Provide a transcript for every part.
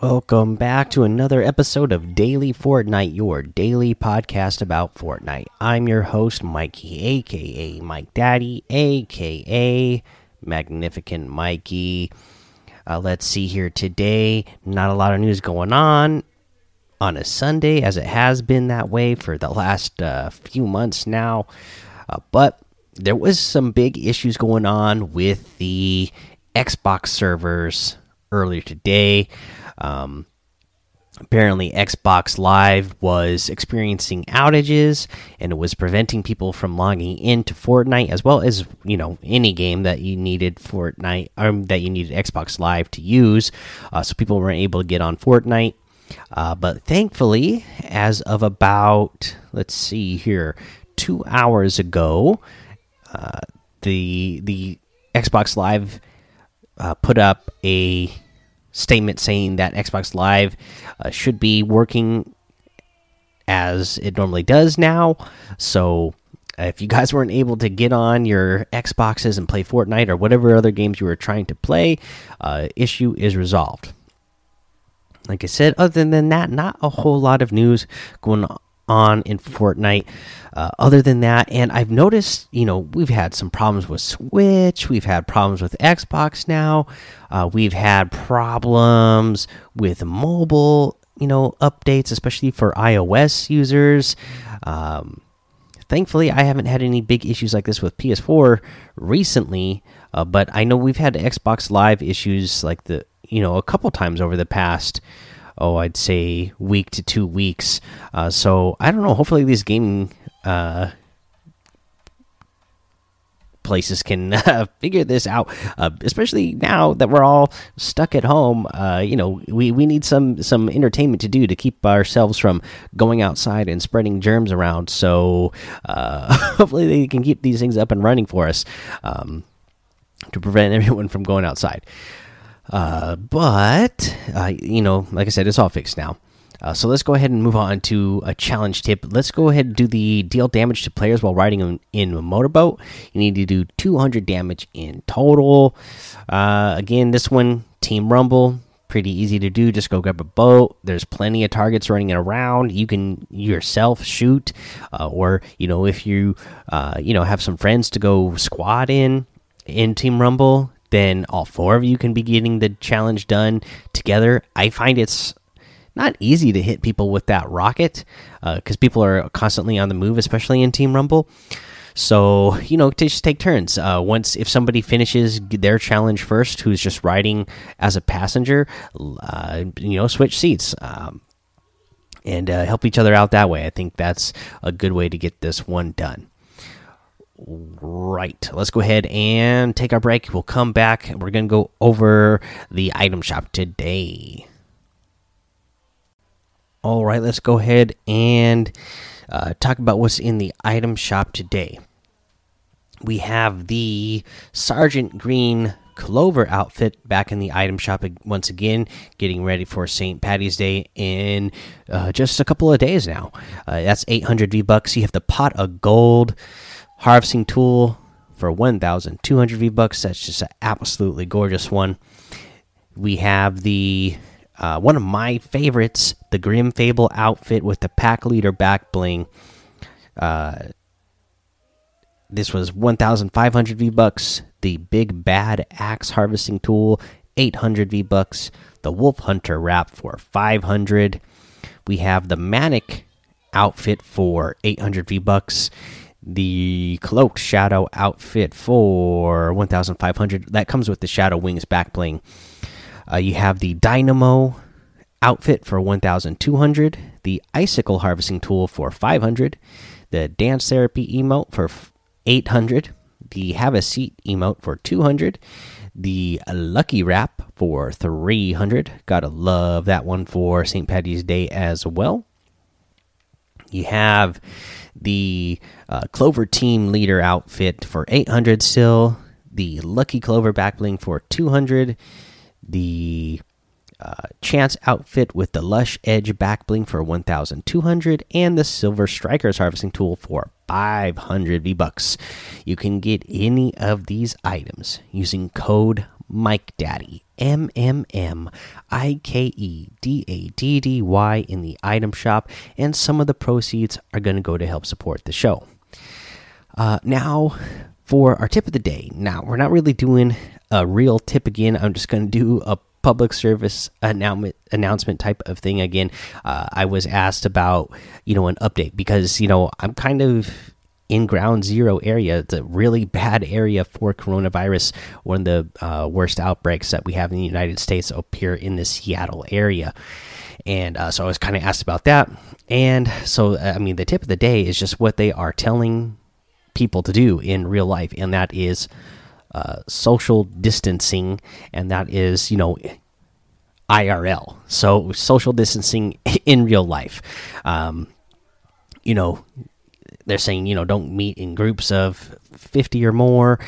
Welcome back to another episode of Daily Fortnite, your daily podcast about Fortnite. I'm your host, Mikey, aka Mike Daddy, aka Magnificent Mikey. Uh, let's see here today. Not a lot of news going on on a Sunday, as it has been that way for the last uh, few months now. Uh, but there was some big issues going on with the Xbox servers earlier today. Um, apparently, Xbox Live was experiencing outages and it was preventing people from logging into Fortnite, as well as you know any game that you needed Fortnite um, that you needed Xbox Live to use. Uh, so people weren't able to get on Fortnite. Uh, but thankfully, as of about let's see here, two hours ago, uh, the the Xbox Live uh, put up a statement saying that Xbox Live uh, should be working as it normally does now. So if you guys weren't able to get on your Xboxes and play Fortnite or whatever other games you were trying to play, uh, issue is resolved. Like I said, other than that, not a whole lot of news going on in Fortnite. Uh, other than that, and I've noticed, you know, we've had some problems with Switch, we've had problems with Xbox now, uh, we've had problems with mobile, you know, updates, especially for iOS users. Um, thankfully, I haven't had any big issues like this with PS4 recently, uh, but I know we've had Xbox Live issues like the, you know, a couple times over the past oh, I'd say week to two weeks. Uh, so I don't know. Hopefully, these gaming uh, places can uh, figure this out. Uh, especially now that we're all stuck at home, uh, you know, we we need some some entertainment to do to keep ourselves from going outside and spreading germs around. So uh, hopefully, they can keep these things up and running for us um, to prevent everyone from going outside. Uh, but uh, you know, like I said, it's all fixed now. Uh, so let's go ahead and move on to a challenge tip. Let's go ahead and do the deal damage to players while riding in, in a motorboat. You need to do 200 damage in total. Uh, again, this one, Team Rumble, pretty easy to do. Just go grab a boat. There's plenty of targets running around. You can yourself shoot, uh, or you know, if you you know have some friends to go squad in in Team Rumble, then all four of you can be getting the challenge done together. I find it's not easy to hit people with that rocket because uh, people are constantly on the move, especially in Team Rumble. So you know, to just take turns. Uh, once if somebody finishes their challenge first, who's just riding as a passenger, uh, you know, switch seats. Um, and uh, help each other out that way. I think that's a good way to get this one done. Right. Let's go ahead and take our break. We'll come back. We're going to go over the item shop today. All right, let's go ahead and uh, talk about what's in the item shop today. We have the Sergeant Green Clover outfit back in the item shop once again, getting ready for St. Patty's Day in uh, just a couple of days now. Uh, that's 800 V bucks. You have the pot of gold harvesting tool for 1,200 V bucks. That's just an absolutely gorgeous one. We have the uh, one of my favorites, the Grim Fable outfit with the pack leader back bling. Uh, this was 1,500 V bucks. The Big Bad Axe Harvesting Tool, 800 V bucks. The Wolf Hunter wrap for 500. We have the Manic outfit for 800 V bucks. The Cloaked Shadow outfit for 1,500. That comes with the Shadow Wings back bling. Uh, you have the Dynamo outfit for 1,200, the Icicle Harvesting Tool for 500, the Dance Therapy emote for 800, the Have a Seat emote for 200, the Lucky Wrap for 300. Gotta love that one for St. Patty's Day as well. You have the uh, Clover Team Leader outfit for 800 still, the Lucky Clover backbling for 200 the uh, Chance outfit with the Lush Edge Backbling for 1,200 and the Silver Strikers harvesting tool for 500 V bucks. You can get any of these items using code Mike Daddy M M M I K E D A D D Y in the item shop, and some of the proceeds are going to go to help support the show. Uh, now, for our tip of the day. Now, we're not really doing a real tip again. I'm just going to do a public service announcement announcement type of thing again. Uh, I was asked about you know an update because you know I'm kind of in ground zero area. A really bad area for coronavirus. One of the uh, worst outbreaks that we have in the United States up here in the Seattle area. And uh, so I was kind of asked about that. And so, uh, I mean, the tip of the day is just what they are telling people to do in real life, and that is uh, social distancing, and that is, you know, IRL. So, social distancing in real life. Um, you know, they're saying you know don't meet in groups of 50 or more.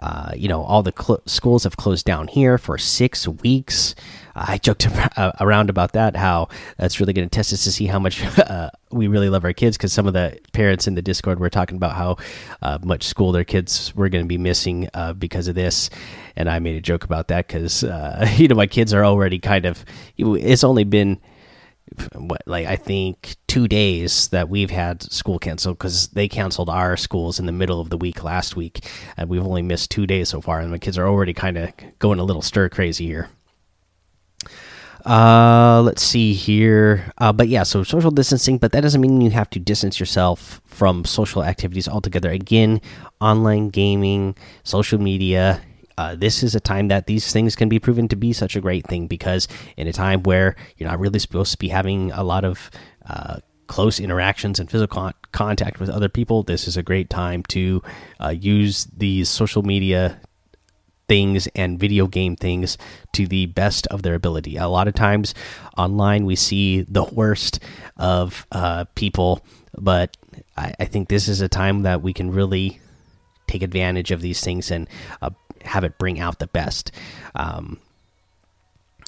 Uh, you know all the schools have closed down here for six weeks. I joked around about that how that's really going to test us to see how much uh, we really love our kids because some of the parents in the discord were talking about how uh, much school their kids were going to be missing uh, because of this. And i made a joke about that because uh, you know my kids are already kind of it's only been what like I think two days that we've had school canceled because they canceled our schools in the middle of the week last week, and we've only missed two days so far, and the kids are already kind of going a little stir crazy here. Uh, let's see here. Uh, but yeah, so social distancing, but that doesn't mean you have to distance yourself from social activities altogether. Again, online gaming, social media, uh, this is a time that these things can be proven to be such a great thing because in a time where you're not really supposed to be having a lot of uh, close interactions and physical con contact with other people, this is a great time to uh, use these social media things and video game things to the best of their ability. A lot of times online, we see the worst of uh, people, but I, I, think this is a time that we can really take advantage of these things and uh, have it bring out the best. Um,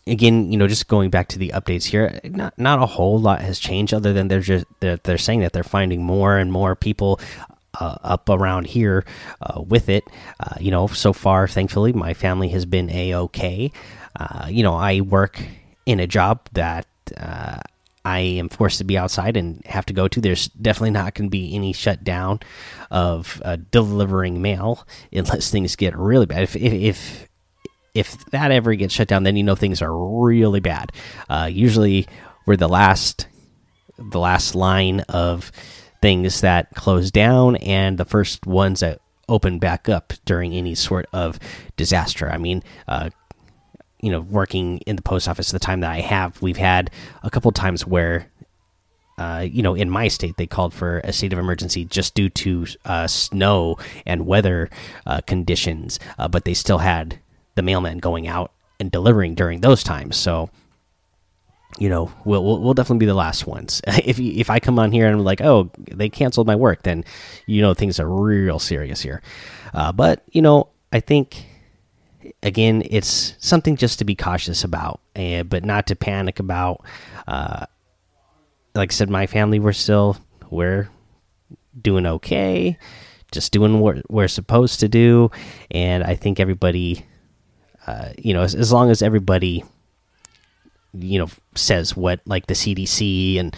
again, you know, just going back to the updates here, not not a whole lot has changed other than they're just they're, they're saying that they're finding more and more people uh, up around here uh, with it. Uh, you know, so far, thankfully, my family has been a okay. Uh, you know, I work in a job that uh, I am forced to be outside and have to go to. There's definitely not going to be any shutdown of uh, delivering mail unless things get really bad. If, if, if that ever gets shut down, then you know things are really bad. Uh, usually, we're the last the last line of things that close down and the first ones that open back up during any sort of disaster. I mean, uh, you know, working in the post office the time that I have, we've had a couple times where, uh, you know, in my state, they called for a state of emergency just due to uh, snow and weather uh, conditions, uh, but they still had the mailman going out and delivering during those times. So, you know, we'll we'll, we'll definitely be the last ones. if if I come on here and I'm like, oh, they canceled my work, then you know things are real serious here. Uh, but you know, I think again, it's something just to be cautious about, uh, but not to panic about. Uh, like I said, my family we're still we're doing okay, just doing what we're supposed to do, and I think everybody, uh, you know, as, as long as everybody, you know, says what like the CDC and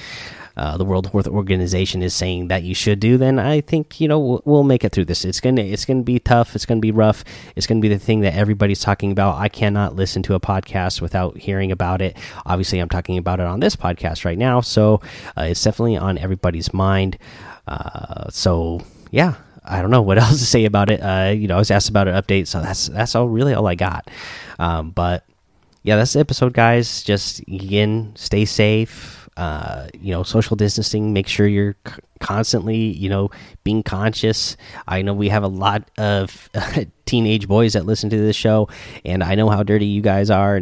uh, the World Health Organization is saying that you should do, then I think you know we'll, we'll make it through this. It's gonna it's gonna be tough. It's gonna be rough. It's gonna be the thing that everybody's talking about. I cannot listen to a podcast without hearing about it. Obviously, I'm talking about it on this podcast right now, so uh, it's definitely on everybody's mind. Uh, so yeah, I don't know what else to say about it. Uh, you know, I was asked about an update, so that's that's all really all I got. Um, but yeah, that's the episode, guys. Just again, stay safe uh, you know, social distancing. Make sure you're constantly, you know, being conscious. I know we have a lot of teenage boys that listen to this show, and I know how dirty you guys are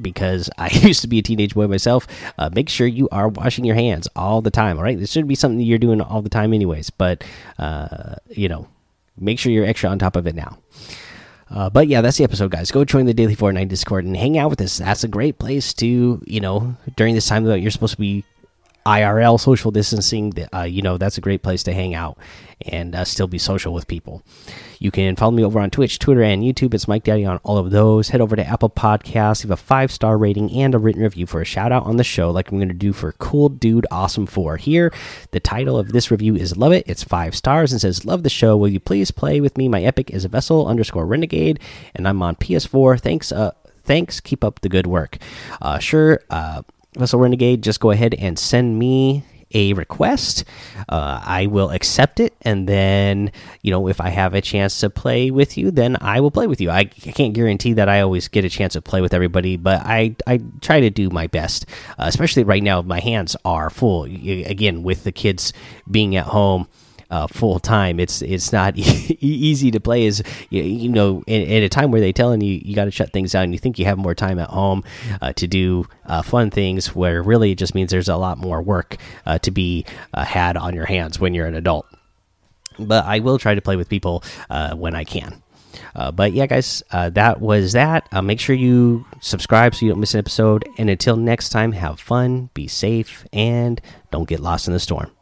because I used to be a teenage boy myself. Uh, make sure you are washing your hands all the time. All right, this should be something you're doing all the time, anyways. But uh, you know, make sure you're extra on top of it now. Uh, but yeah, that's the episode, guys. Go join the Daily Fortnite Discord and hang out with us. That's a great place to, you know, during this time that you're supposed to be IRL social distancing, uh, you know that's a great place to hang out and uh, still be social with people. You can follow me over on Twitch, Twitter, and YouTube. It's Mike Daddy on all of those. Head over to Apple Podcasts, leave a five star rating and a written review for a shout out on the show, like I'm going to do for Cool Dude Awesome 4. Here, the title of this review is Love It. It's five stars and says, Love the show. Will you please play with me? My epic is a vessel underscore renegade, and I'm on PS4. Thanks. Uh, thanks. Keep up the good work. Uh, sure. Uh, Vessel Renegade, just go ahead and send me a request. Uh, I will accept it, and then you know if I have a chance to play with you, then I will play with you. I, can't guarantee that I always get a chance to play with everybody, but I I try to do my best. Uh, especially right now, my hands are full. Again, with the kids being at home uh, full time. It's it's not e easy to play as you, you know in, in, a time where they telling you you got to shut things down. And you think you have more time at home uh, to do uh, fun things, where really it just means there's a lot more work uh, to be uh, had on your hands when you're an adult. But I will try to play with people uh, when I can. but yeah, guys, that was that. make sure you subscribe so you don't miss an episode. And until next time, have fun, be safe, and don't get lost in the storm.